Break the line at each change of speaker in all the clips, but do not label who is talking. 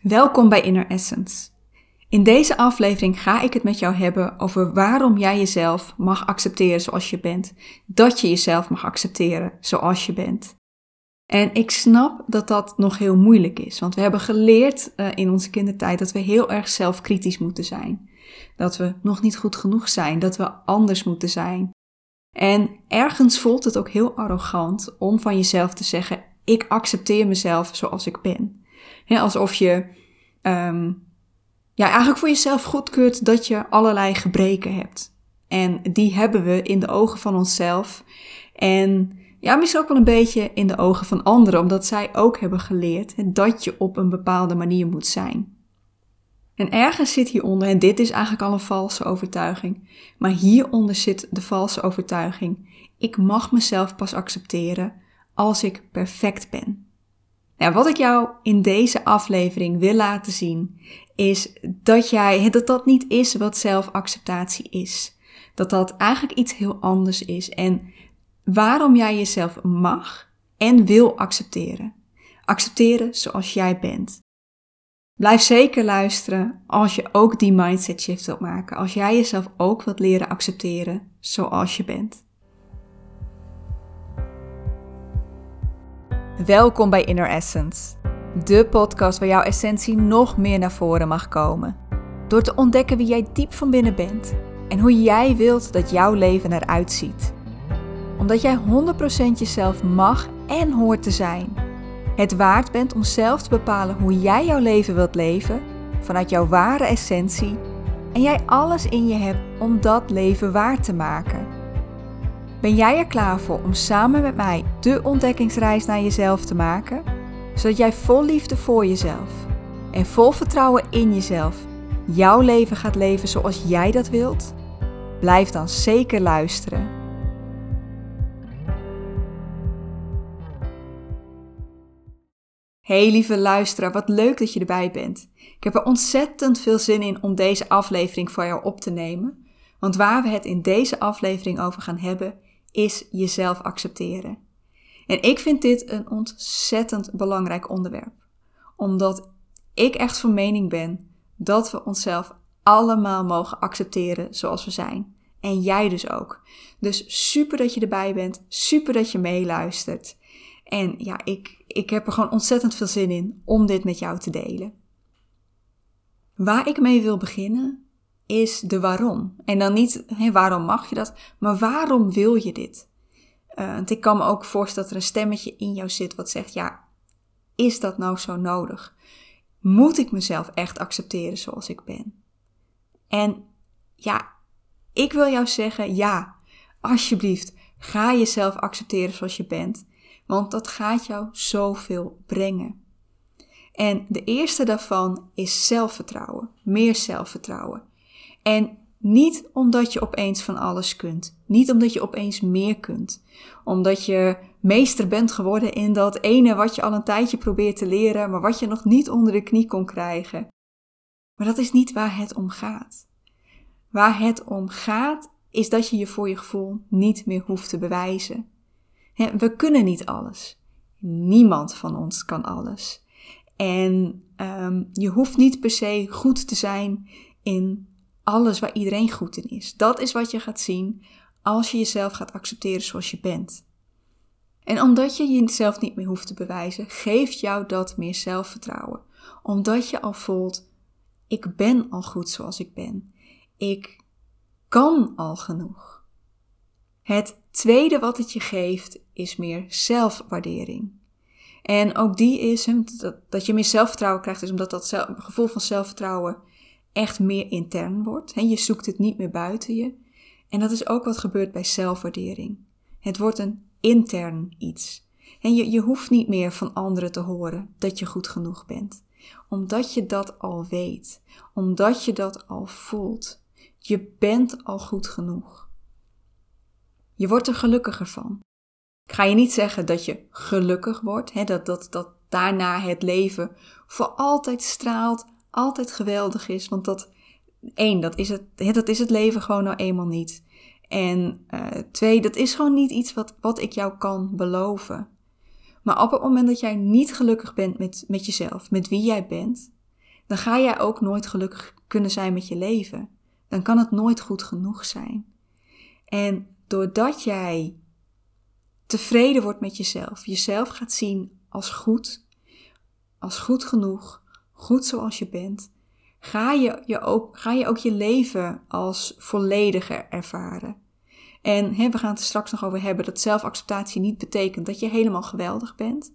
Welkom bij Inner Essence. In deze aflevering ga ik het met jou hebben over waarom jij jezelf mag accepteren zoals je bent. Dat je jezelf mag accepteren zoals je bent. En ik snap dat dat nog heel moeilijk is, want we hebben geleerd uh, in onze kindertijd dat we heel erg zelfkritisch moeten zijn. Dat we nog niet goed genoeg zijn, dat we anders moeten zijn. En ergens voelt het ook heel arrogant om van jezelf te zeggen: Ik accepteer mezelf zoals ik ben. Alsof je um, ja, eigenlijk voor jezelf goedkeurt dat je allerlei gebreken hebt. En die hebben we in de ogen van onszelf. En ja, misschien ook wel een beetje in de ogen van anderen, omdat zij ook hebben geleerd dat je op een bepaalde manier moet zijn. En ergens zit hieronder, en dit is eigenlijk al een valse overtuiging, maar hieronder zit de valse overtuiging: ik mag mezelf pas accepteren als ik perfect ben. Nou, wat ik jou in deze aflevering wil laten zien, is dat jij, dat dat niet is wat zelfacceptatie is. Dat dat eigenlijk iets heel anders is. En waarom jij jezelf mag en wil accepteren. Accepteren zoals jij bent. Blijf zeker luisteren als je ook die mindset shift wilt maken. Als jij jezelf ook wilt leren accepteren zoals je bent. Welkom bij Inner Essence, de podcast waar jouw essentie nog meer naar voren mag komen. Door te ontdekken wie jij diep van binnen bent en hoe jij wilt dat jouw leven eruit ziet. Omdat jij 100% jezelf mag en hoort te zijn. Het waard bent om zelf te bepalen hoe jij jouw leven wilt leven vanuit jouw ware essentie en jij alles in je hebt om dat leven waar te maken. Ben jij er klaar voor om samen met mij de ontdekkingsreis naar jezelf te maken? Zodat jij vol liefde voor jezelf en vol vertrouwen in jezelf jouw leven gaat leven zoals jij dat wilt? Blijf dan zeker luisteren. Hey lieve luisteraar, wat leuk dat je erbij bent. Ik heb er ontzettend veel zin in om deze aflevering voor jou op te nemen. Want waar we het in deze aflevering over gaan hebben, is jezelf accepteren. En ik vind dit een ontzettend belangrijk onderwerp, omdat ik echt van mening ben dat we onszelf allemaal mogen accepteren zoals we zijn. En jij dus ook. Dus super dat je erbij bent, super dat je meeluistert. En ja, ik, ik heb er gewoon ontzettend veel zin in om dit met jou te delen. Waar ik mee wil beginnen is de waarom. En dan niet hé, waarom mag je dat, maar waarom wil je dit? Uh, want ik kan me ook voorstellen dat er een stemmetje in jou zit wat zegt: ja, is dat nou zo nodig? Moet ik mezelf echt accepteren zoals ik ben? En ja, ik wil jou zeggen: ja, alsjeblieft, ga jezelf accepteren zoals je bent, want dat gaat jou zoveel brengen. En de eerste daarvan is zelfvertrouwen, meer zelfvertrouwen. En niet omdat je opeens van alles kunt. Niet omdat je opeens meer kunt. Omdat je meester bent geworden in dat ene wat je al een tijdje probeert te leren, maar wat je nog niet onder de knie kon krijgen. Maar dat is niet waar het om gaat. Waar het om gaat is dat je je voor je gevoel niet meer hoeft te bewijzen. We kunnen niet alles. Niemand van ons kan alles. En um, je hoeft niet per se goed te zijn in alles waar iedereen goed in is. Dat is wat je gaat zien als je jezelf gaat accepteren zoals je bent. En omdat je jezelf niet meer hoeft te bewijzen, geeft jou dat meer zelfvertrouwen. Omdat je al voelt, ik ben al goed zoals ik ben. Ik kan al genoeg. Het tweede wat het je geeft is meer zelfwaardering. En ook die is dat, je meer zelfvertrouwen krijgt, is omdat dat gevoel van zelfvertrouwen echt meer intern wordt. je zoekt het niet meer buiten je. En dat is ook wat gebeurt bij zelfwaardering. Het wordt een intern iets. En je, je hoeft niet meer van anderen te horen dat je goed genoeg bent. Omdat je dat al weet. Omdat je dat al voelt. Je bent al goed genoeg. Je wordt er gelukkiger van. Ik ga je niet zeggen dat je gelukkig wordt, hè, dat, dat, dat daarna het leven voor altijd straalt, altijd geweldig is. Want dat, één, dat is het, dat is het leven gewoon nou eenmaal niet. En uh, twee, dat is gewoon niet iets wat, wat ik jou kan beloven. Maar op het moment dat jij niet gelukkig bent met, met jezelf, met wie jij bent, dan ga jij ook nooit gelukkig kunnen zijn met je leven. Dan kan het nooit goed genoeg zijn. En doordat jij tevreden wordt met jezelf, jezelf gaat zien als goed, als goed genoeg, goed zoals je bent, ga je, je ook, ga je ook je leven als vollediger ervaren. En hè, we gaan het er straks nog over hebben dat zelfacceptatie niet betekent dat je helemaal geweldig bent.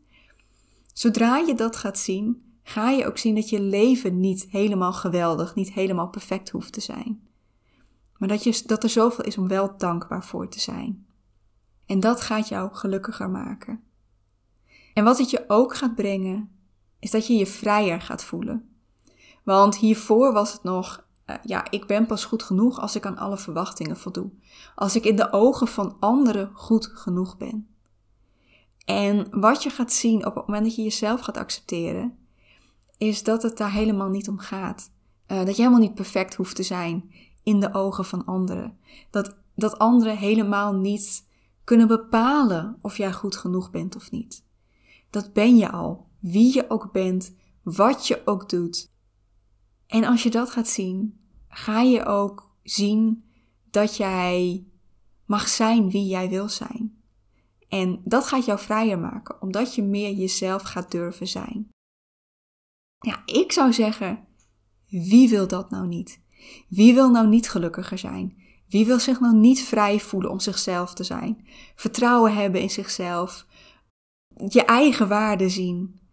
Zodra je dat gaat zien, ga je ook zien dat je leven niet helemaal geweldig, niet helemaal perfect hoeft te zijn. Maar dat, je, dat er zoveel is om wel dankbaar voor te zijn. En dat gaat jou gelukkiger maken. En wat het je ook gaat brengen, is dat je je vrijer gaat voelen. Want hiervoor was het nog, uh, ja, ik ben pas goed genoeg als ik aan alle verwachtingen voldoe. Als ik in de ogen van anderen goed genoeg ben. En wat je gaat zien op het moment dat je jezelf gaat accepteren, is dat het daar helemaal niet om gaat. Uh, dat je helemaal niet perfect hoeft te zijn in de ogen van anderen. Dat, dat anderen helemaal niet kunnen bepalen of jij goed genoeg bent of niet. Dat ben je al, wie je ook bent, wat je ook doet. En als je dat gaat zien, ga je ook zien dat jij mag zijn wie jij wil zijn. En dat gaat jou vrijer maken, omdat je meer jezelf gaat durven zijn. Ja, ik zou zeggen, wie wil dat nou niet? Wie wil nou niet gelukkiger zijn? Wie wil zich nou niet vrij voelen om zichzelf te zijn? Vertrouwen hebben in zichzelf. Je eigen waarde zien.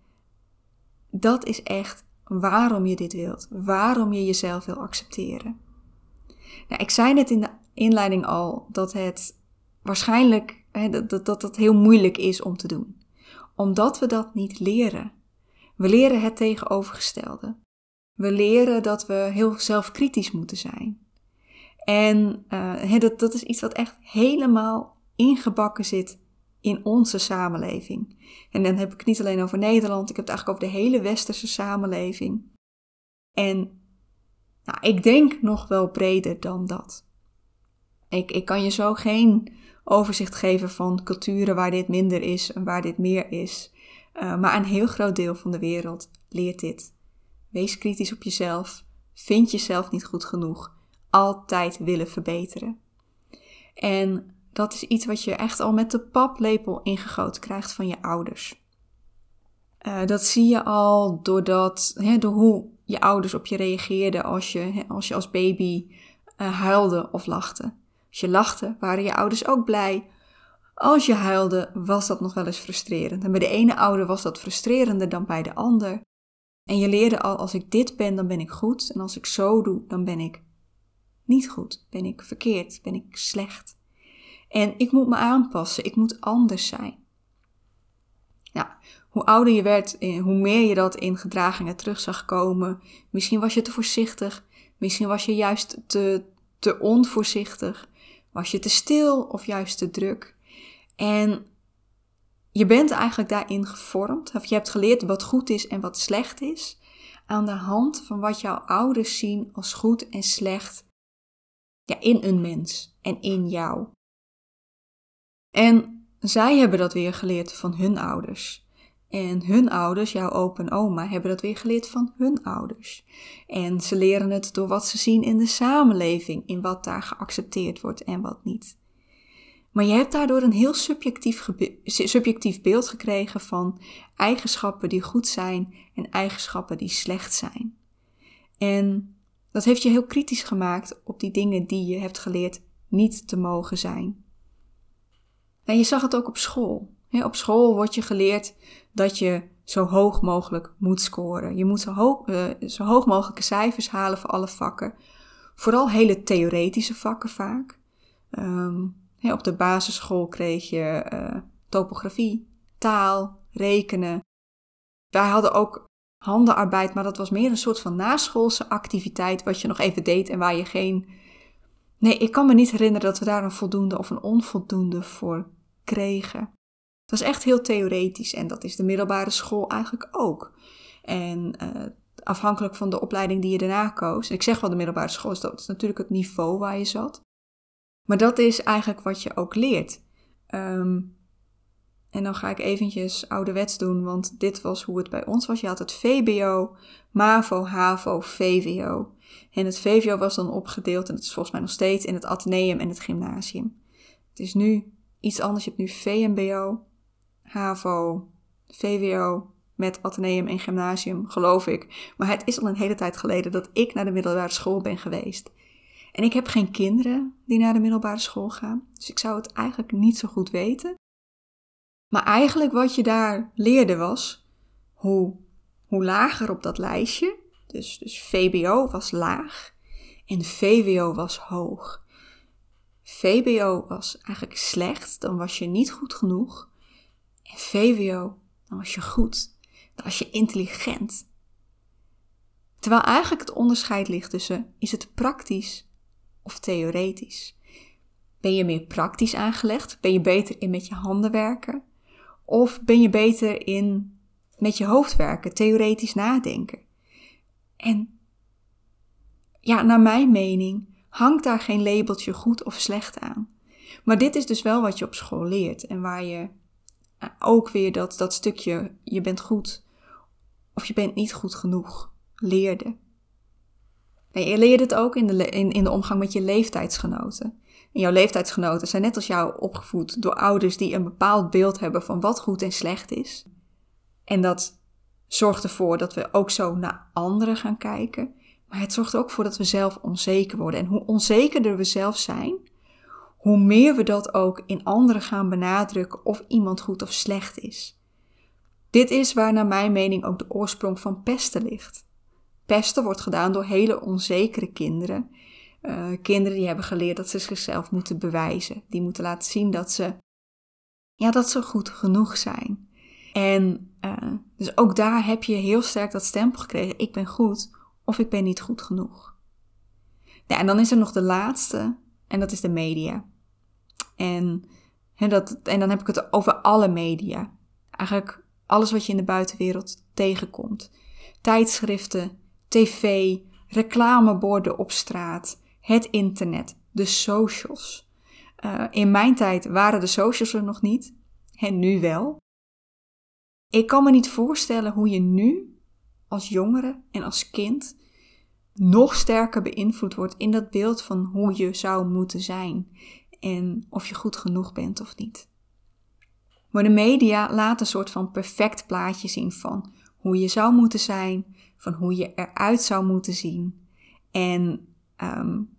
Dat is echt waarom je dit wilt. Waarom je jezelf wil accepteren. Nou, ik zei net in de inleiding al dat het waarschijnlijk dat, dat, dat heel moeilijk is om te doen. Omdat we dat niet leren. We leren het tegenovergestelde. We leren dat we heel zelfkritisch moeten zijn. En uh, dat, dat is iets wat echt helemaal ingebakken zit in onze samenleving. En dan heb ik het niet alleen over Nederland, ik heb het eigenlijk over de hele westerse samenleving. En nou, ik denk nog wel breder dan dat. Ik, ik kan je zo geen overzicht geven van culturen waar dit minder is en waar dit meer is. Uh, maar een heel groot deel van de wereld leert dit. Wees kritisch op jezelf. Vind jezelf niet goed genoeg. Altijd willen verbeteren. En dat is iets wat je echt al met de paplepel ingegoten krijgt van je ouders. Uh, dat zie je al doordat, hè, door hoe je ouders op je reageerden als je hè, als, je als baby uh, huilde of lachte. Als je lachte, waren je ouders ook blij. Als je huilde, was dat nog wel eens frustrerend. En bij de ene ouder was dat frustrerender dan bij de ander. En je leerde al, als ik dit ben, dan ben ik goed. En als ik zo doe, dan ben ik niet goed. Ben ik verkeerd, ben ik slecht. En ik moet me aanpassen, ik moet anders zijn. Ja, hoe ouder je werd, eh, hoe meer je dat in gedragingen terug zag komen. Misschien was je te voorzichtig, misschien was je juist te, te onvoorzichtig. Was je te stil of juist te druk? En je bent eigenlijk daarin gevormd, of je hebt geleerd wat goed is en wat slecht is, aan de hand van wat jouw ouders zien als goed en slecht ja, in een mens en in jou. En zij hebben dat weer geleerd van hun ouders. En hun ouders, jouw opa en oma, hebben dat weer geleerd van hun ouders. En ze leren het door wat ze zien in de samenleving, in wat daar geaccepteerd wordt en wat niet. Maar je hebt daardoor een heel subjectief, subjectief beeld gekregen van eigenschappen die goed zijn en eigenschappen die slecht zijn. En dat heeft je heel kritisch gemaakt op die dingen die je hebt geleerd niet te mogen zijn. Je zag het ook op school. Op school wordt je geleerd dat je zo hoog mogelijk moet scoren. Je moet zo hoog, uh, zo hoog mogelijke cijfers halen voor alle vakken. Vooral hele theoretische vakken vaak. Um, op de basisschool kreeg je uh, topografie, taal, rekenen. Wij hadden ook handenarbeid, maar dat was meer een soort van naschoolse activiteit wat je nog even deed en waar je geen. Nee, ik kan me niet herinneren dat we daar een voldoende of een onvoldoende voor kregen. Het was echt heel theoretisch en dat is de middelbare school eigenlijk ook. En uh, afhankelijk van de opleiding die je daarna koos. ik zeg wel de middelbare school, dus dat is natuurlijk het niveau waar je zat. Maar dat is eigenlijk wat je ook leert. Um, en dan ga ik eventjes ouderwets doen, want dit was hoe het bij ons was. Je had het VBO, MAVO, HAVO, VWO. En het VWO was dan opgedeeld, en het is volgens mij nog steeds, in het ateneum en het gymnasium. Het is nu iets anders. Je hebt nu VMBO, HAVO, VWO, met ateneum en gymnasium, geloof ik. Maar het is al een hele tijd geleden dat ik naar de middelbare school ben geweest. En ik heb geen kinderen die naar de middelbare school gaan, dus ik zou het eigenlijk niet zo goed weten. Maar eigenlijk wat je daar leerde was hoe, hoe lager op dat lijstje, dus, dus VBO was laag en VWO was hoog. VBO was eigenlijk slecht, dan was je niet goed genoeg. En VWO, dan was je goed, dan was je intelligent. Terwijl eigenlijk het onderscheid ligt tussen is het praktisch of theoretisch. Ben je meer praktisch aangelegd? Ben je beter in met je handen werken? Of ben je beter in met je hoofd werken, theoretisch nadenken? En ja, naar mijn mening hangt daar geen labeltje goed of slecht aan. Maar dit is dus wel wat je op school leert en waar je eh, ook weer dat, dat stukje je bent goed of je bent niet goed genoeg leerde. Je leert het ook in de, in, in de omgang met je leeftijdsgenoten. Jouw leeftijdsgenoten zijn net als jou opgevoed door ouders die een bepaald beeld hebben van wat goed en slecht is. En dat zorgt ervoor dat we ook zo naar anderen gaan kijken. Maar het zorgt er ook voor dat we zelf onzeker worden. En hoe onzekerder we zelf zijn, hoe meer we dat ook in anderen gaan benadrukken of iemand goed of slecht is. Dit is waar naar mijn mening ook de oorsprong van pesten ligt. Pesten wordt gedaan door hele onzekere kinderen. Uh, kinderen die hebben geleerd dat ze zichzelf moeten bewijzen. Die moeten laten zien dat ze, ja, dat ze goed genoeg zijn. En uh, dus ook daar heb je heel sterk dat stempel gekregen. Ik ben goed of ik ben niet goed genoeg. Ja, en dan is er nog de laatste en dat is de media. En, dat, en dan heb ik het over alle media. Eigenlijk alles wat je in de buitenwereld tegenkomt. Tijdschriften, tv, reclameborden op straat, het internet, de socials. Uh, in mijn tijd waren de socials er nog niet, en nu wel. Ik kan me niet voorstellen hoe je nu, als jongere en als kind, nog sterker beïnvloed wordt in dat beeld van hoe je zou moeten zijn en of je goed genoeg bent of niet. Maar de media laten een soort van perfect plaatje zien van hoe je zou moeten zijn, van hoe je eruit zou moeten zien. En um,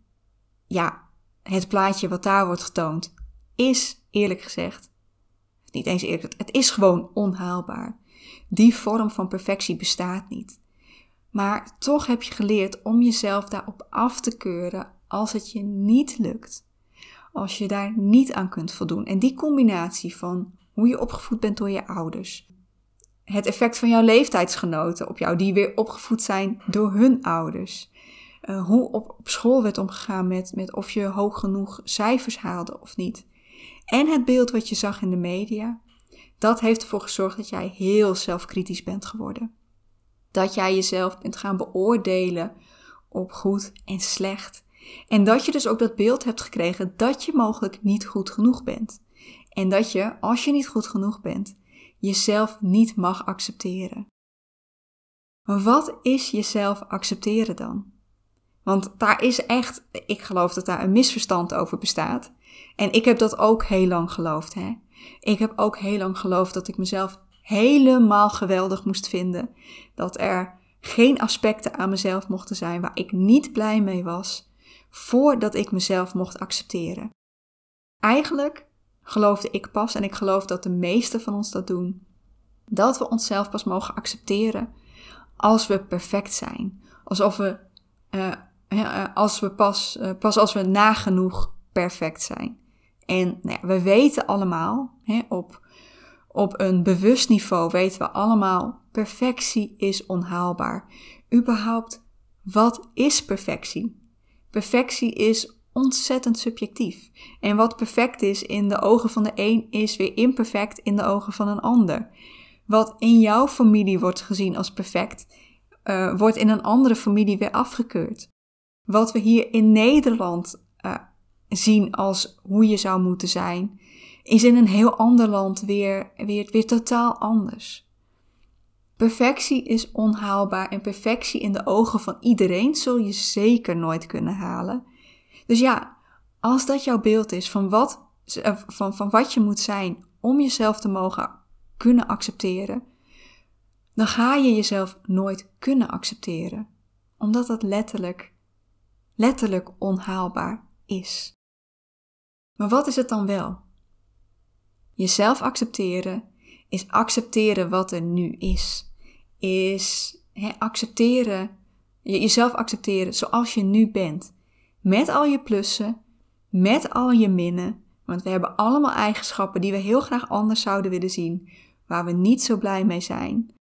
ja, het plaatje wat daar wordt getoond is eerlijk gezegd, niet eens eerlijk, het is gewoon onhaalbaar. Die vorm van perfectie bestaat niet. Maar toch heb je geleerd om jezelf daarop af te keuren als het je niet lukt. Als je daar niet aan kunt voldoen. En die combinatie van hoe je opgevoed bent door je ouders, het effect van jouw leeftijdsgenoten op jou, die weer opgevoed zijn door hun ouders. Uh, hoe op, school werd omgegaan met, met of je hoog genoeg cijfers haalde of niet. En het beeld wat je zag in de media, dat heeft ervoor gezorgd dat jij heel zelfkritisch bent geworden. Dat jij jezelf bent gaan beoordelen op goed en slecht. En dat je dus ook dat beeld hebt gekregen dat je mogelijk niet goed genoeg bent. En dat je, als je niet goed genoeg bent, jezelf niet mag accepteren. Wat is jezelf accepteren dan? Want daar is echt, ik geloof dat daar een misverstand over bestaat. En ik heb dat ook heel lang geloofd. Hè? Ik heb ook heel lang geloofd dat ik mezelf helemaal geweldig moest vinden. Dat er geen aspecten aan mezelf mochten zijn waar ik niet blij mee was, voordat ik mezelf mocht accepteren. Eigenlijk geloofde ik pas, en ik geloof dat de meesten van ons dat doen, dat we onszelf pas mogen accepteren als we perfect zijn. Alsof we, uh, als we pas, uh, pas als we nagenoeg perfect zijn. En nou ja, we weten allemaal, hè, op, op een bewust niveau weten we allemaal, perfectie is onhaalbaar. Überhaupt, wat is perfectie? Perfectie is ontzettend subjectief. En wat perfect is in de ogen van de een, is weer imperfect in de ogen van een ander. Wat in jouw familie wordt gezien als perfect, uh, wordt in een andere familie weer afgekeurd. Wat we hier in Nederland uh, zien als hoe je zou moeten zijn, is in een heel ander land weer, weer, weer totaal anders. Perfectie is onhaalbaar en perfectie in de ogen van iedereen zul je zeker nooit kunnen halen. Dus ja, als dat jouw beeld is van wat, eh, van, van wat je moet zijn om jezelf te mogen kunnen accepteren, dan ga je jezelf nooit kunnen accepteren, omdat dat letterlijk, letterlijk onhaalbaar is. Maar wat is het dan wel? Jezelf accepteren is accepteren wat er nu is. Is accepteren, jezelf accepteren zoals je nu bent. Met al je plussen, met al je minnen. Want we hebben allemaal eigenschappen die we heel graag anders zouden willen zien, waar we niet zo blij mee zijn.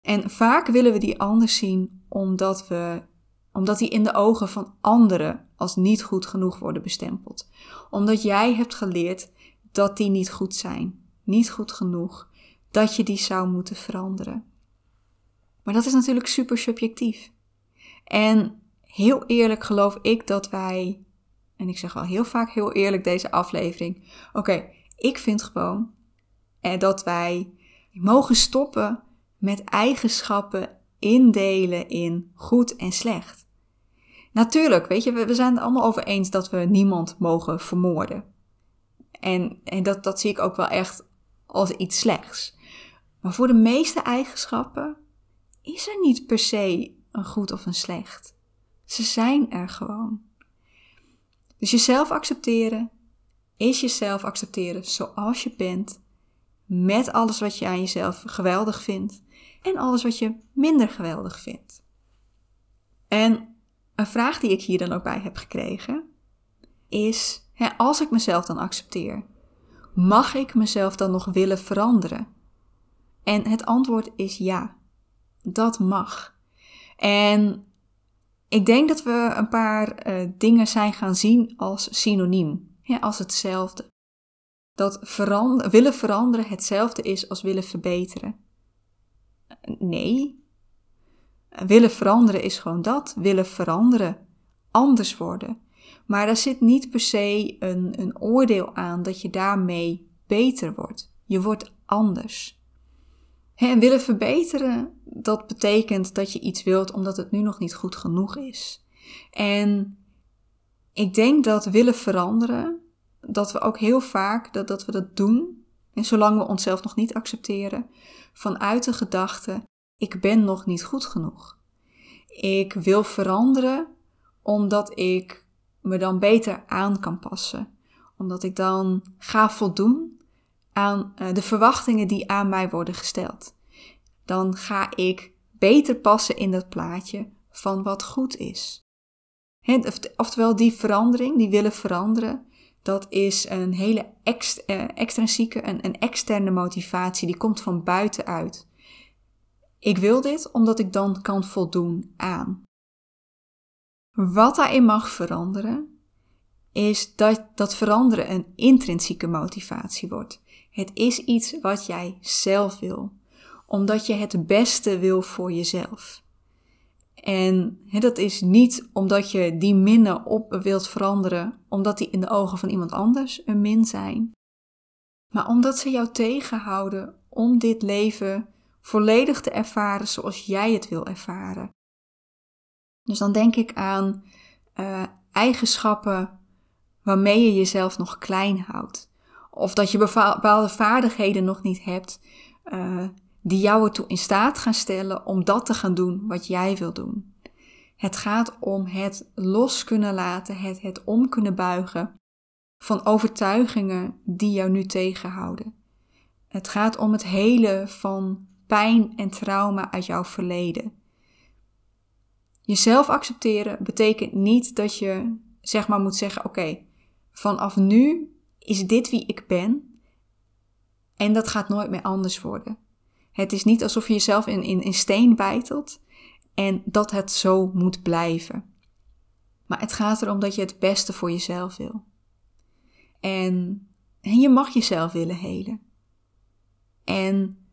En vaak willen we die anders zien omdat we omdat die in de ogen van anderen als niet goed genoeg worden bestempeld. Omdat jij hebt geleerd dat die niet goed zijn, niet goed genoeg, dat je die zou moeten veranderen. Maar dat is natuurlijk super subjectief. En heel eerlijk geloof ik dat wij, en ik zeg wel heel vaak heel eerlijk deze aflevering, oké, ik vind gewoon eh, dat wij mogen stoppen met eigenschappen indelen in goed en slecht. Natuurlijk, weet je, we, zijn het allemaal over eens dat we niemand mogen vermoorden. En, en dat, dat zie ik ook wel echt als iets slechts. Maar voor de meeste eigenschappen is er niet per se een goed of een slecht. Ze zijn er gewoon. Dus jezelf accepteren is jezelf accepteren zoals je bent, met alles wat je aan jezelf geweldig vindt en alles wat je minder geweldig vindt. En een vraag die ik hier dan ook bij heb gekregen is: hè, als ik mezelf dan accepteer, mag ik mezelf dan nog willen veranderen? En het antwoord is ja, dat mag. En ik denk dat we een paar uh, dingen zijn gaan zien als synoniem, hè, als hetzelfde. Dat willen veranderen hetzelfde is als willen verbeteren. Nee. Willen veranderen is gewoon dat. Willen veranderen. Anders worden. Maar daar zit niet per se een, een oordeel aan dat je daarmee beter wordt. Je wordt anders. En willen verbeteren, dat betekent dat je iets wilt omdat het nu nog niet goed genoeg is. En ik denk dat willen veranderen, dat we ook heel vaak dat, dat we dat doen, en zolang we onszelf nog niet accepteren, vanuit de gedachte: ik ben nog niet goed genoeg. Ik wil veranderen omdat ik me dan beter aan kan passen. Omdat ik dan ga voldoen aan eh, de verwachtingen die aan mij worden gesteld. Dan ga ik beter passen in dat plaatje van wat goed is. Oftewel, die verandering, die willen veranderen, dat is een hele eh, extrinsieke, een, een externe motivatie, die komt van buitenuit. Ik wil dit omdat ik dan kan voldoen aan. Wat daarin mag veranderen, is dat dat veranderen een intrinsieke motivatie wordt. Het is iets wat jij zelf wil, omdat je het beste wil voor jezelf. En dat is niet omdat je die minnen op wilt veranderen, omdat die in de ogen van iemand anders een min zijn, maar omdat ze jou tegenhouden om dit leven volledig te ervaren zoals jij het wil ervaren. Dus dan denk ik aan uh, eigenschappen waarmee je jezelf nog klein houdt. Of dat je bepaalde vaardigheden nog niet hebt uh, die jou ertoe in staat gaan stellen om dat te gaan doen wat jij wil doen. Het gaat om het los kunnen laten, het, het om kunnen buigen van overtuigingen die jou nu tegenhouden. Het gaat om het hele van pijn en trauma uit jouw verleden. Jezelf accepteren betekent niet dat je zeg maar moet zeggen: oké, vanaf nu is dit wie ik ben en dat gaat nooit meer anders worden. Het is niet alsof je jezelf in, in, in steen bijtelt en dat het zo moet blijven. Maar het gaat erom dat je het beste voor jezelf wil. En, en je mag jezelf willen helen. En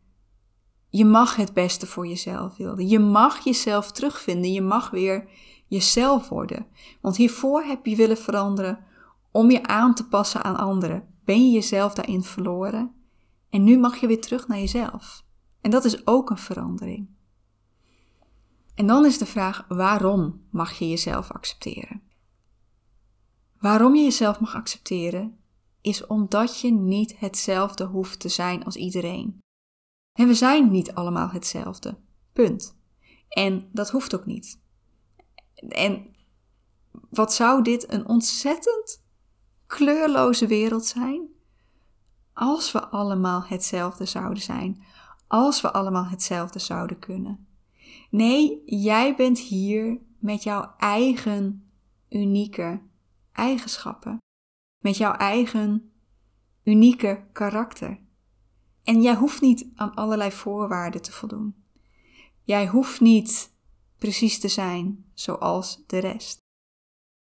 je mag het beste voor jezelf willen. Je mag jezelf terugvinden. Je mag weer jezelf worden. Want hiervoor heb je willen veranderen om je aan te passen aan anderen. ben je jezelf daarin verloren. En nu mag je weer terug naar jezelf. En dat is ook een verandering. En dan is de vraag: waarom mag je jezelf accepteren? Waarom je jezelf mag accepteren, is omdat je niet hetzelfde hoeft te zijn als iedereen. En we zijn niet allemaal hetzelfde. Punt. En dat hoeft ook niet. En wat zou dit een ontzettend kleurloze wereld zijn als we allemaal hetzelfde zouden zijn, als we allemaal hetzelfde zouden kunnen. Nee, jij bent hier met jouw eigen unieke eigenschappen, met jouw eigen unieke karakter. En jij hoeft niet aan allerlei voorwaarden te voldoen. Jij hoeft niet precies te zijn zoals de rest.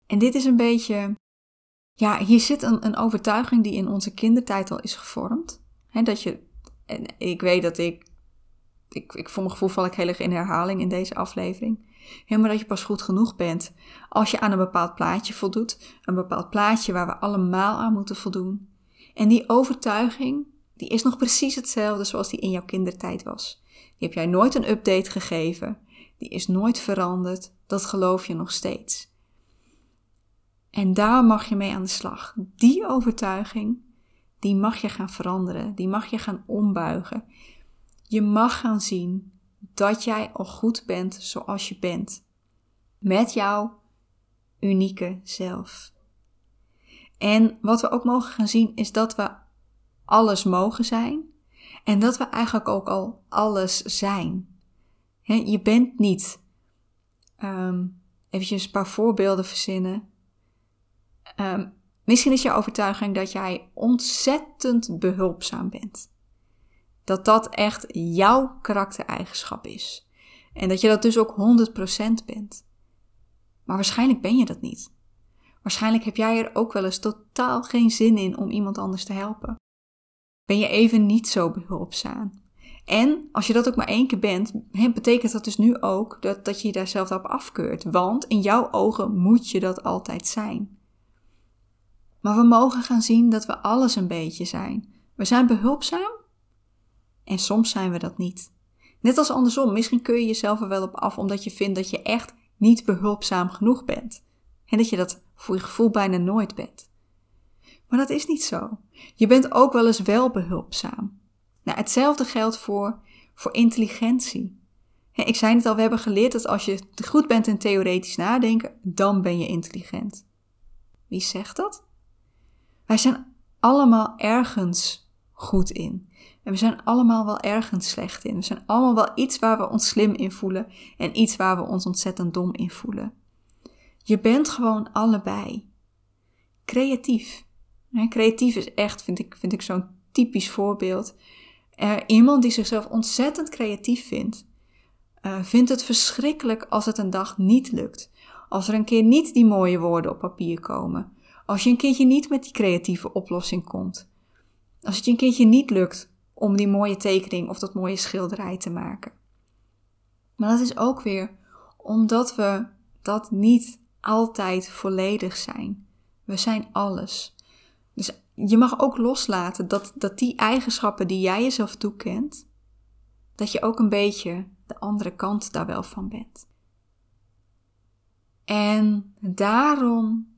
En dit is een beetje, ja, hier zit een, een overtuiging die in onze kindertijd al is gevormd. He, dat je, en ik weet dat ik, ik, ik voor mijn gevoel val ik heel erg in herhaling in deze aflevering. Helemaal dat je pas goed genoeg bent als je aan een bepaald plaatje voldoet. Een bepaald plaatje waar we allemaal aan moeten voldoen. En die overtuiging, die is nog precies hetzelfde zoals die in jouw kindertijd was. Die heb jij nooit een update gegeven. Die is nooit veranderd. Dat geloof je nog steeds. En daar mag je mee aan de slag. Die overtuiging, die mag je gaan veranderen. Die mag je gaan ombuigen. Je mag gaan zien dat jij al goed bent zoals je bent. Met jouw unieke zelf. En wat we ook mogen gaan zien is dat we alles mogen zijn. En dat we eigenlijk ook al alles zijn. je bent niet. Um, eventjes een paar voorbeelden verzinnen. Um, misschien is je overtuiging dat jij ontzettend behulpzaam bent. Dat dat echt jouw karaktereigenschap is. En dat je dat dus ook 100% bent. Maar waarschijnlijk ben je dat niet. Waarschijnlijk heb jij er ook wel eens totaal geen zin in om iemand anders te helpen. Ben je even niet zo behulpzaam. En als je dat ook maar één keer bent, betekent dat dus nu ook dat, dat je je daar zelf op afkeurt. Want in jouw ogen moet je dat altijd zijn. Maar we mogen gaan zien dat we alles een beetje zijn. We zijn behulpzaam en soms zijn we dat niet. Net als andersom, misschien kun je jezelf er wel op af omdat je vindt dat je echt niet behulpzaam genoeg bent. En dat je dat voor je gevoel bijna nooit bent. Maar dat is niet zo. Je bent ook wel eens wel behulpzaam. Nou, hetzelfde geldt voor, voor intelligentie. Ik zei het al, we hebben geleerd dat als je goed bent in theoretisch nadenken, dan ben je intelligent. Wie zegt dat? Wij zijn allemaal ergens goed in. En we zijn allemaal wel ergens slecht in. We zijn allemaal wel iets waar we ons slim in voelen en iets waar we ons ontzettend dom in voelen. Je bent gewoon allebei. Creatief. Creatief is echt, vind ik, vind ik zo'n typisch voorbeeld. iemand die zichzelf ontzettend creatief vindt, uh, vindt het verschrikkelijk als het een dag niet lukt. Als er een keer niet die mooie woorden op papier komen. Als je een keertje niet met die creatieve oplossing komt. Als het je een keertje niet lukt om die mooie tekening of dat mooie schilderij te maken. Maar dat is ook weer omdat we dat niet altijd volledig zijn. We zijn alles. Dus je mag ook loslaten dat, dat die eigenschappen die jij jezelf toekent, dat je ook een beetje de andere kant daar wel van bent. En daarom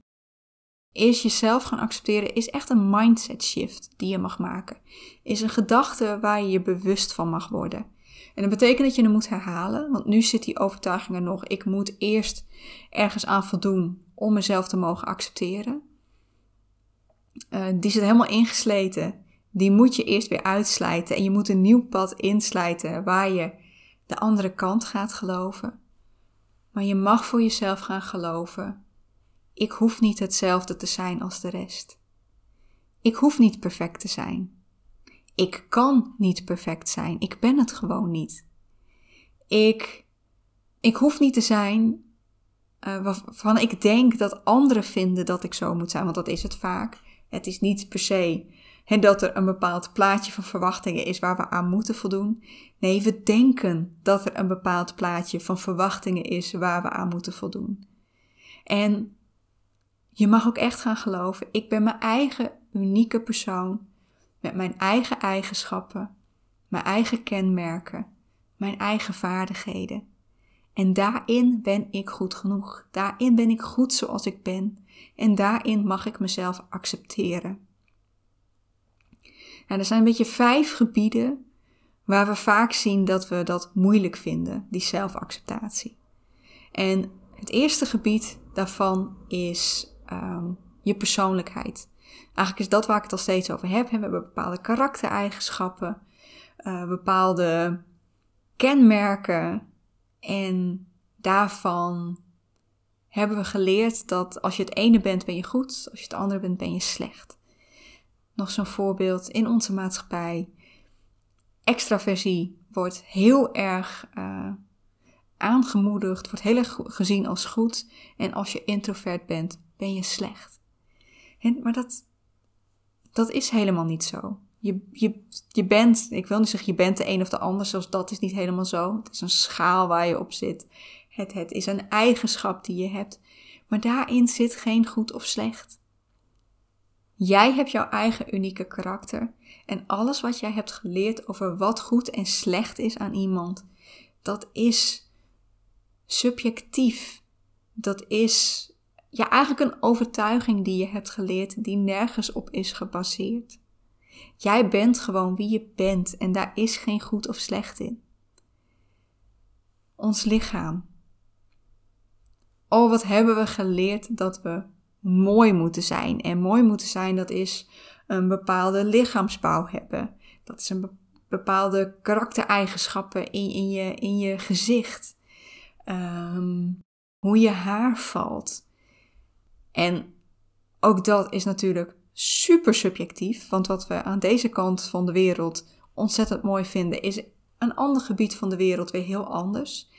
is jezelf gaan accepteren, is echt een mindset shift die je mag maken. Is een gedachte waar je je bewust van mag worden. En dat betekent dat je hem moet herhalen, want nu zit die overtuiging er nog. Ik moet eerst ergens aan voldoen om mezelf te mogen accepteren. Uh, die zit helemaal ingesleten. Die moet je eerst weer uitslijten en je moet een nieuw pad inslijten waar je de andere kant gaat geloven. Maar je mag voor jezelf gaan geloven ik hoef niet hetzelfde te zijn als de rest. Ik hoef niet perfect te zijn. Ik kan niet perfect zijn. Ik ben het gewoon niet. Ik, ik hoef niet te zijn uh, waarvan ik denk dat anderen vinden dat ik zo moet zijn, want dat is het vaak. Het is niet per se dat er een bepaald plaatje van verwachtingen is waar we aan moeten voldoen. Nee, we denken dat er een bepaald plaatje van verwachtingen is waar we aan moeten voldoen. En je mag ook echt gaan geloven, ik ben mijn eigen unieke persoon met mijn eigen eigenschappen, mijn eigen kenmerken, mijn eigen vaardigheden. En daarin ben ik goed genoeg. Daarin ben ik goed zoals ik ben. En daarin mag ik mezelf accepteren. Nou, er zijn een beetje vijf gebieden waar we vaak zien dat we dat moeilijk vinden, die zelfacceptatie. En het eerste gebied daarvan is um, je persoonlijkheid. Eigenlijk is dat waar ik het al steeds over heb. We hebben bepaalde karaktereigenschappen, uh, bepaalde kenmerken en daarvan hebben we geleerd dat als je het ene bent ben je goed, als je het andere bent ben je slecht. Nog zo'n voorbeeld in onze maatschappij. Extraversie wordt heel erg uh, aangemoedigd, wordt heel erg gezien als goed. En als je introvert bent, ben je slecht. En, maar dat, dat is helemaal niet zo. Je, je, je bent, ik wil niet zeggen je bent de een of de ander, zoals dat is niet helemaal zo. Het is een schaal waar je op zit. Het, is een eigenschap die je hebt. Maar daarin zit geen goed of slecht. Jij hebt jouw eigen unieke karakter en alles wat jij hebt geleerd over wat goed en slecht is aan iemand, dat is subjectief. Dat is ja, eigenlijk een overtuiging die je hebt geleerd die nergens op is gebaseerd. Jij bent gewoon wie je bent en daar is geen goed of slecht in. Ons lichaam. Oh, wat hebben we geleerd dat we mooi moeten zijn. En mooi moeten zijn, dat is een bepaalde lichaamsbouw hebben. Dat is een bepaalde karaktereigenschappen in, in, je, in je gezicht. Ehm, hoe je haar valt. En ook dat is natuurlijk super subjectief, want wat we aan deze kant van de wereld ontzettend mooi vinden, is een ander gebied van de wereld weer heel anders.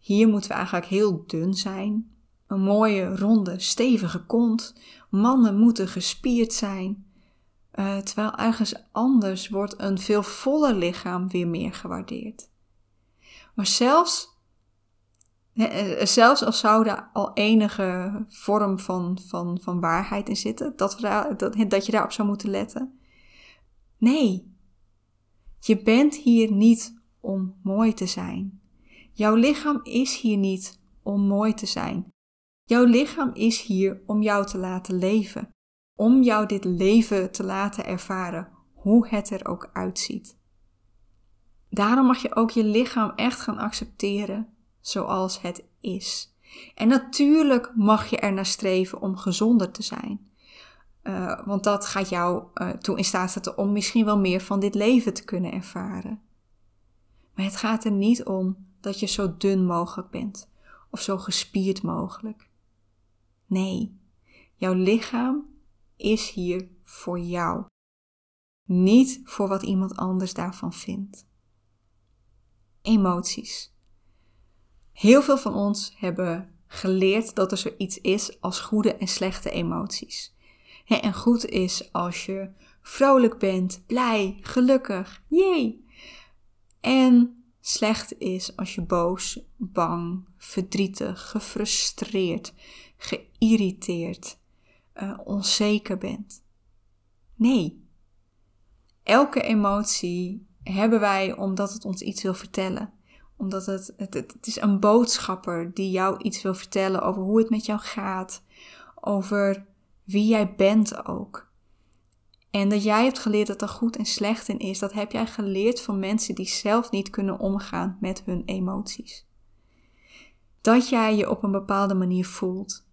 Hier moeten we eigenlijk heel dun zijn. Een mooie, ronde, stevige kont. Mannen moeten gespierd zijn. Uh, terwijl ergens anders wordt een veel voller lichaam weer meer gewaardeerd. Maar zelfs eh, zelfs als zou daar al enige vorm van, van, van waarheid in zitten, dat, dat, dat je daarop zou moeten letten. Nee, je bent hier niet om mooi te zijn. Jouw lichaam is hier niet om mooi te zijn. Jouw lichaam is hier om jou te laten leven. Om jou dit leven te laten ervaren, hoe het er ook uitziet. Daarom mag je ook je lichaam echt gaan accepteren zoals het is. En natuurlijk mag je er naar streven om gezonder te zijn. Uh, want dat gaat jou uh, toe in staat zetten om misschien wel meer van dit leven te kunnen ervaren. Maar het gaat er niet om dat je zo dun mogelijk bent of zo gespierd mogelijk. Nee, jouw lichaam is hier voor jou. Niet voor wat iemand anders daarvan vindt. Emoties. Heel veel van ons hebben geleerd dat er zoiets is als goede en slechte emoties. En goed is als je vrolijk bent, blij, gelukkig, jee. En slecht is als je boos, bang, verdrietig, gefrustreerd, geïrriteerd, uh, onzeker bent. Nee. Elke emotie hebben wij omdat het ons iets wil vertellen omdat het, het, het, is een boodschapper die jou iets wil vertellen over hoe het met jou gaat. Over wie jij bent ook. En dat jij hebt geleerd dat er goed en slecht in is, dat heb jij geleerd van mensen die zelf niet kunnen omgaan met hun emoties. Dat jij je op een bepaalde manier voelt,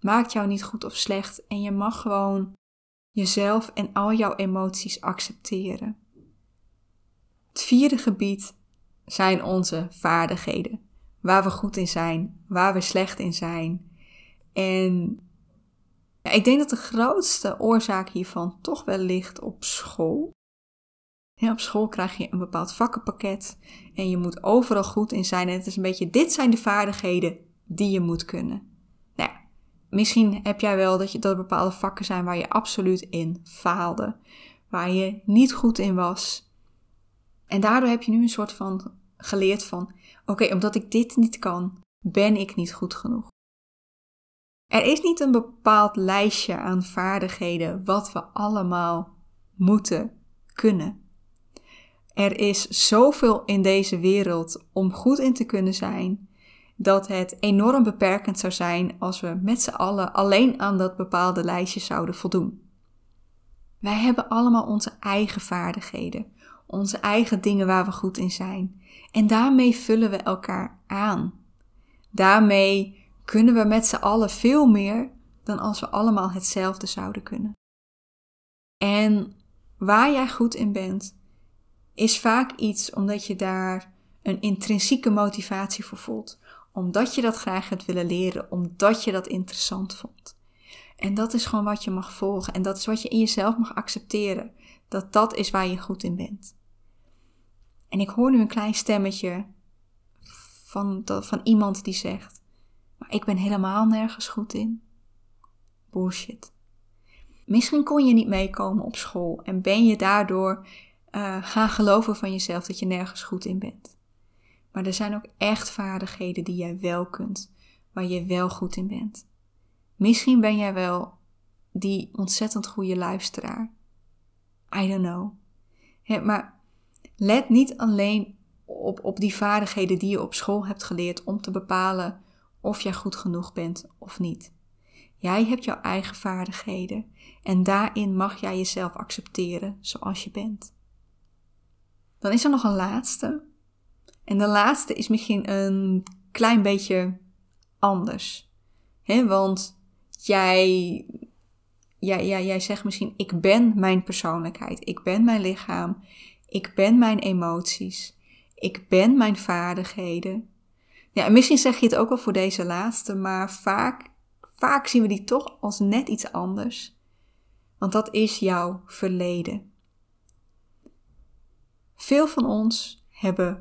maakt jou niet goed of slecht en je mag gewoon jezelf en al jouw emoties accepteren. Het vierde gebied zijn onze vaardigheden. Waar we goed in zijn, waar we slecht in zijn. En ik denk dat de grootste oorzaak hiervan toch wel ligt op school. Op school krijg je een bepaald vakkenpakket en je moet overal goed in zijn. En het is een beetje, dit zijn de vaardigheden die je moet kunnen. Nou ja, misschien heb jij wel dat, je, dat er bepaalde vakken zijn waar je absoluut in faalde. Waar je niet goed in was. En daardoor heb je nu een soort van geleerd van: oké, omdat ik dit niet kan, ben ik niet goed genoeg. Er is niet een bepaald lijstje aan vaardigheden wat we allemaal moeten kunnen. Er is zoveel in deze wereld om goed in te kunnen zijn, dat het enorm beperkend zou zijn als we met z'n allen alleen aan dat bepaalde lijstje zouden voldoen. Wij hebben allemaal onze eigen vaardigheden, onze eigen dingen waar we goed in zijn. En daarmee vullen we elkaar aan. Daarmee kunnen we met z'n allen veel meer dan als we allemaal hetzelfde zouden kunnen. En waar jij goed in bent, is vaak iets omdat je daar een intrinsieke motivatie voor voelt. Omdat je dat graag hebt willen leren, omdat je dat interessant vond. En dat is gewoon wat je mag volgen en dat is wat je in jezelf mag accepteren. Dat dat is waar je goed in bent. En ik hoor nu een klein stemmetje van, van iemand die zegt: Maar ik ben helemaal nergens goed in. Bullshit. Misschien kon je niet meekomen op school en ben je daardoor uh, gaan geloven van jezelf dat je nergens goed in bent. Maar er zijn ook echt vaardigheden die jij wel kunt, waar je wel goed in bent. Misschien ben jij wel die ontzettend goede luisteraar. I don't know. maar let niet alleen op, op die vaardigheden die je op school hebt geleerd om te bepalen of jij goed genoeg bent of niet. Jij hebt jouw eigen vaardigheden en daarin mag jij jezelf accepteren zoals je bent. Dan is er nog een laatste. En de laatste is misschien een klein beetje anders. He, want jij, jij, jij, jij zegt misschien: Ik ben mijn persoonlijkheid, ik ben mijn lichaam, ik ben mijn emoties, ik ben mijn vaardigheden. Ja, en misschien zeg je het ook wel voor deze laatste, maar vaak, vaak zien we die toch als net iets anders. Want dat is jouw verleden. Veel van ons hebben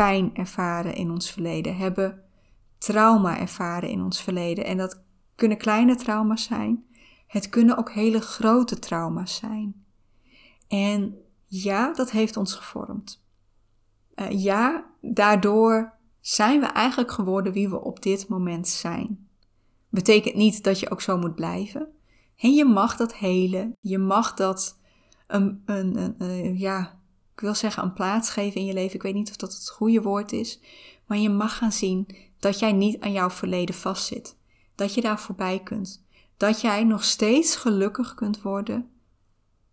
pijn ervaren in ons verleden, hebben trauma ervaren in ons verleden. En dat kunnen kleine trauma's zijn. Het kunnen ook hele grote trauma's zijn. En ja, dat heeft ons gevormd. Uh, ja, daardoor zijn we eigenlijk geworden wie we op dit moment zijn. Betekent niet dat je ook zo moet blijven. En je mag dat helen. Je mag dat een, een, een, ja, ik wil zeggen een plaats geven in je leven. Ik weet niet of dat het goede woord is. Maar je mag gaan zien dat jij niet aan jouw verleden vastzit dat je daar voorbij kunt. Dat jij nog steeds gelukkig kunt worden,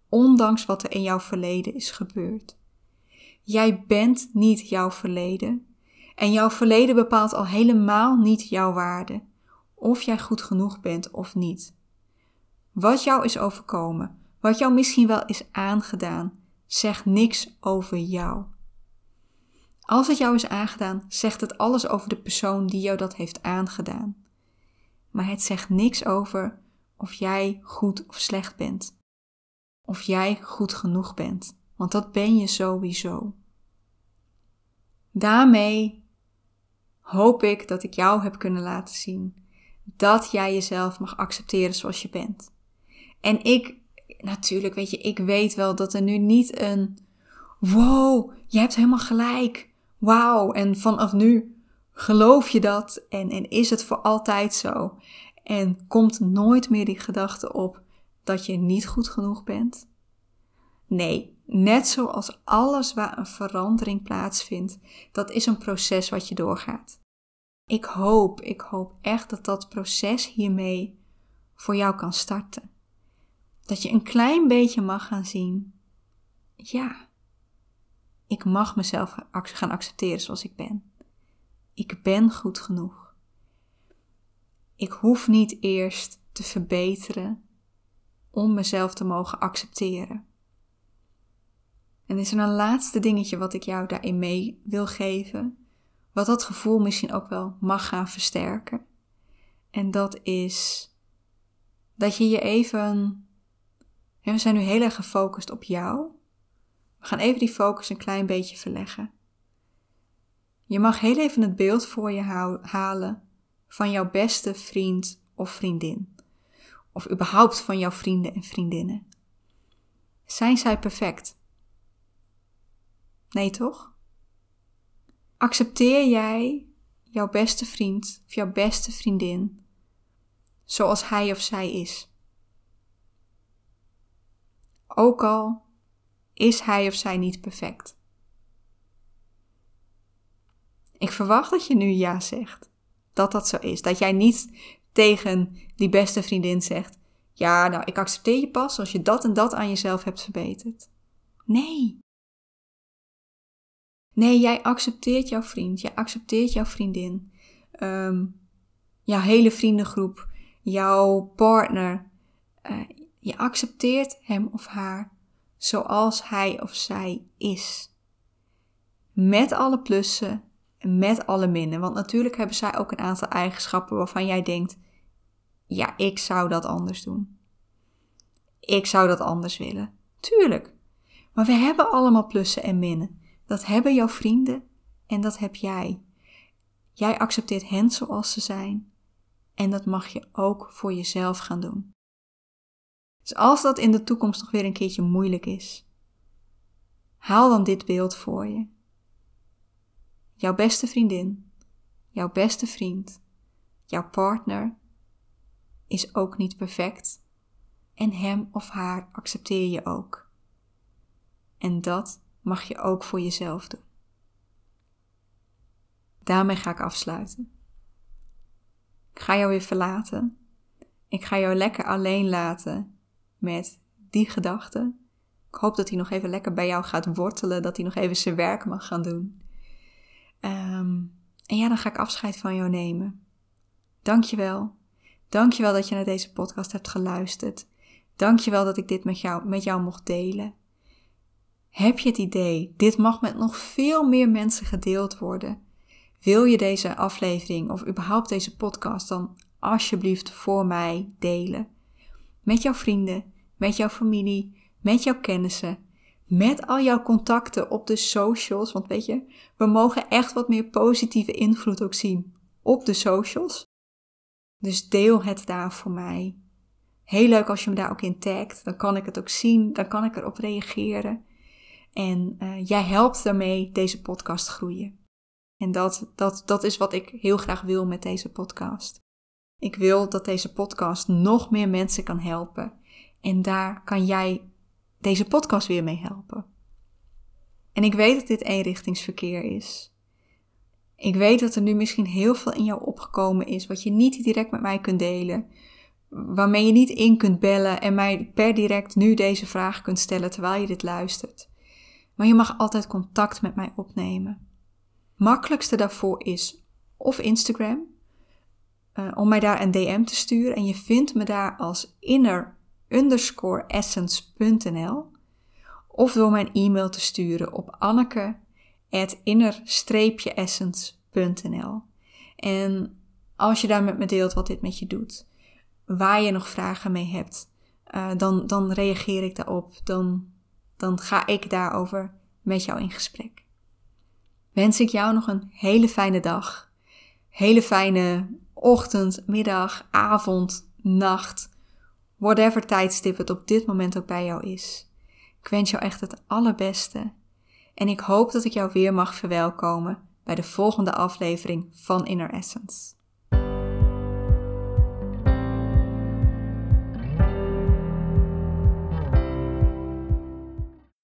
ondanks wat er in jouw verleden is gebeurd. Jij bent niet jouw verleden. En jouw verleden bepaalt al helemaal niet jouw waarde. Of jij goed genoeg bent of niet. Wat jou is overkomen, wat jou misschien wel is aangedaan, zegt niks over jou. Als het jou is aangedaan, zegt het alles over de persoon die jou dat heeft aangedaan maar het zegt niks over of jij goed of slecht bent. Of jij goed genoeg bent, want dat ben je sowieso. Daarmee hoop ik dat ik jou heb kunnen laten zien dat jij jezelf mag accepteren zoals je bent. En ik, natuurlijk, weet je, ik weet wel dat er nu niet een wow, je hebt helemaal gelijk. Wauw, en vanaf nu Geloof je dat en, en is het voor altijd zo? En komt nooit meer die gedachte op dat je niet goed genoeg bent? Nee, net zoals alles waar een verandering plaatsvindt, dat is een proces wat je doorgaat. Ik hoop, ik hoop echt dat dat proces hiermee voor jou kan starten. Dat je een klein beetje mag gaan zien, ja, ik mag mezelf gaan accepteren zoals ik ben. Ik ben goed genoeg. Ik hoef niet eerst te verbeteren om mezelf te mogen accepteren. En is er een laatste dingetje wat ik jou daarin mee wil geven, wat dat gevoel misschien ook wel mag gaan versterken. En dat is dat je je even. We zijn nu heel erg gefocust op jou. We gaan even die focus een klein beetje verleggen. Je mag heel even het beeld voor je halen van jouw beste vriend of vriendin. Of überhaupt van jouw vrienden en vriendinnen. Zijn zij perfect? Nee toch? Accepteer jij jouw beste vriend of jouw beste vriendin zoals hij of zij is. Ook al is hij of zij niet perfect. Ik verwacht dat je nu ja zegt. Dat dat zo is. Dat jij niet tegen die beste vriendin zegt: Ja, nou, ik accepteer je pas als je dat en dat aan jezelf hebt verbeterd. Nee. Nee, jij accepteert jouw vriend, jij accepteert jouw vriendin, um, jouw hele vriendengroep, jouw partner. Uh, je accepteert hem of haar zoals hij of zij is. Met alle plussen en met alle minnen. Want natuurlijk hebben zij ook een aantal eigenschappen waarvan jij denkt: ja, ik zou dat anders doen. Ik zou dat anders willen. Tuurlijk. Maar we hebben allemaal plussen en minnen. Dat hebben jouw vrienden en dat heb jij. Jij accepteert hen zoals ze zijn en dat mag je ook voor jezelf gaan doen. Dus als dat in de toekomst nog weer een keertje moeilijk is, haal dan dit beeld voor je. Jouw beste vriendin, jouw beste vriend, jouw partner is ook niet perfect en hem of haar accepteer je ook. En dat mag je ook voor jezelf doen. Daarmee ga ik afsluiten. Ik ga jou weer verlaten. Ik ga jou lekker alleen laten met die gedachten. Ik hoop dat hij nog even lekker bij jou gaat wortelen, dat hij nog even zijn werk mag gaan doen. Ehm, en ja, dan ga ik afscheid van jou nemen. Dankjewel. Dankjewel dat je naar deze podcast hebt geluisterd. Dankjewel dat ik dit met jou, met jou mocht delen. Heb je het idee, dit mag met nog veel meer mensen gedeeld worden? Wil je deze aflevering of überhaupt deze podcast dan alsjeblieft voor mij delen? Met jouw vrienden, met jouw familie, met jouw kennissen, met al jouw contacten op de socials. Want weet je, we mogen echt wat meer positieve invloed ook zien op de socials. Dus deel het daar voor mij. Heel leuk als je me daar ook in tagt. Dan kan ik het ook zien, dan kan ik erop reageren. En uh, jij helpt daarmee deze podcast groeien. En dat, dat, dat is wat ik heel graag wil met deze podcast. Ik wil dat deze podcast nog meer mensen kan helpen. En daar kan jij deze podcast weer mee helpen. En ik weet dat dit eenrichtingsverkeer is. Ik weet dat er nu misschien heel veel in jou opgekomen is wat je niet direct met mij kunt delen. Waarmee je niet in kunt bellen en mij per direct nu deze vraag kunt stellen terwijl je dit luistert. Maar je mag altijd contact met mij opnemen. Makkelijkste daarvoor is of Instagram, uh, om mij daar een DM te sturen. En je vindt me daar als inner underscore essence.nl of door mijn e-mail te sturen op anneke inner-essence.nl. En als je daar met me deelt wat dit met je doet, waar je nog vragen mee hebt, uh, dan, dan reageer ik daarop. Dan, dan ga ik daarover met jou in gesprek. Wens ik jou nog een hele fijne dag. Hele fijne ochtend, middag, avond, nacht. Whatever tijdstip het op dit moment ook bij jou is. Ik wens jou echt het allerbeste en ik hoop dat ik jou weer mag verwelkomen bij de volgende aflevering van Inner Essence.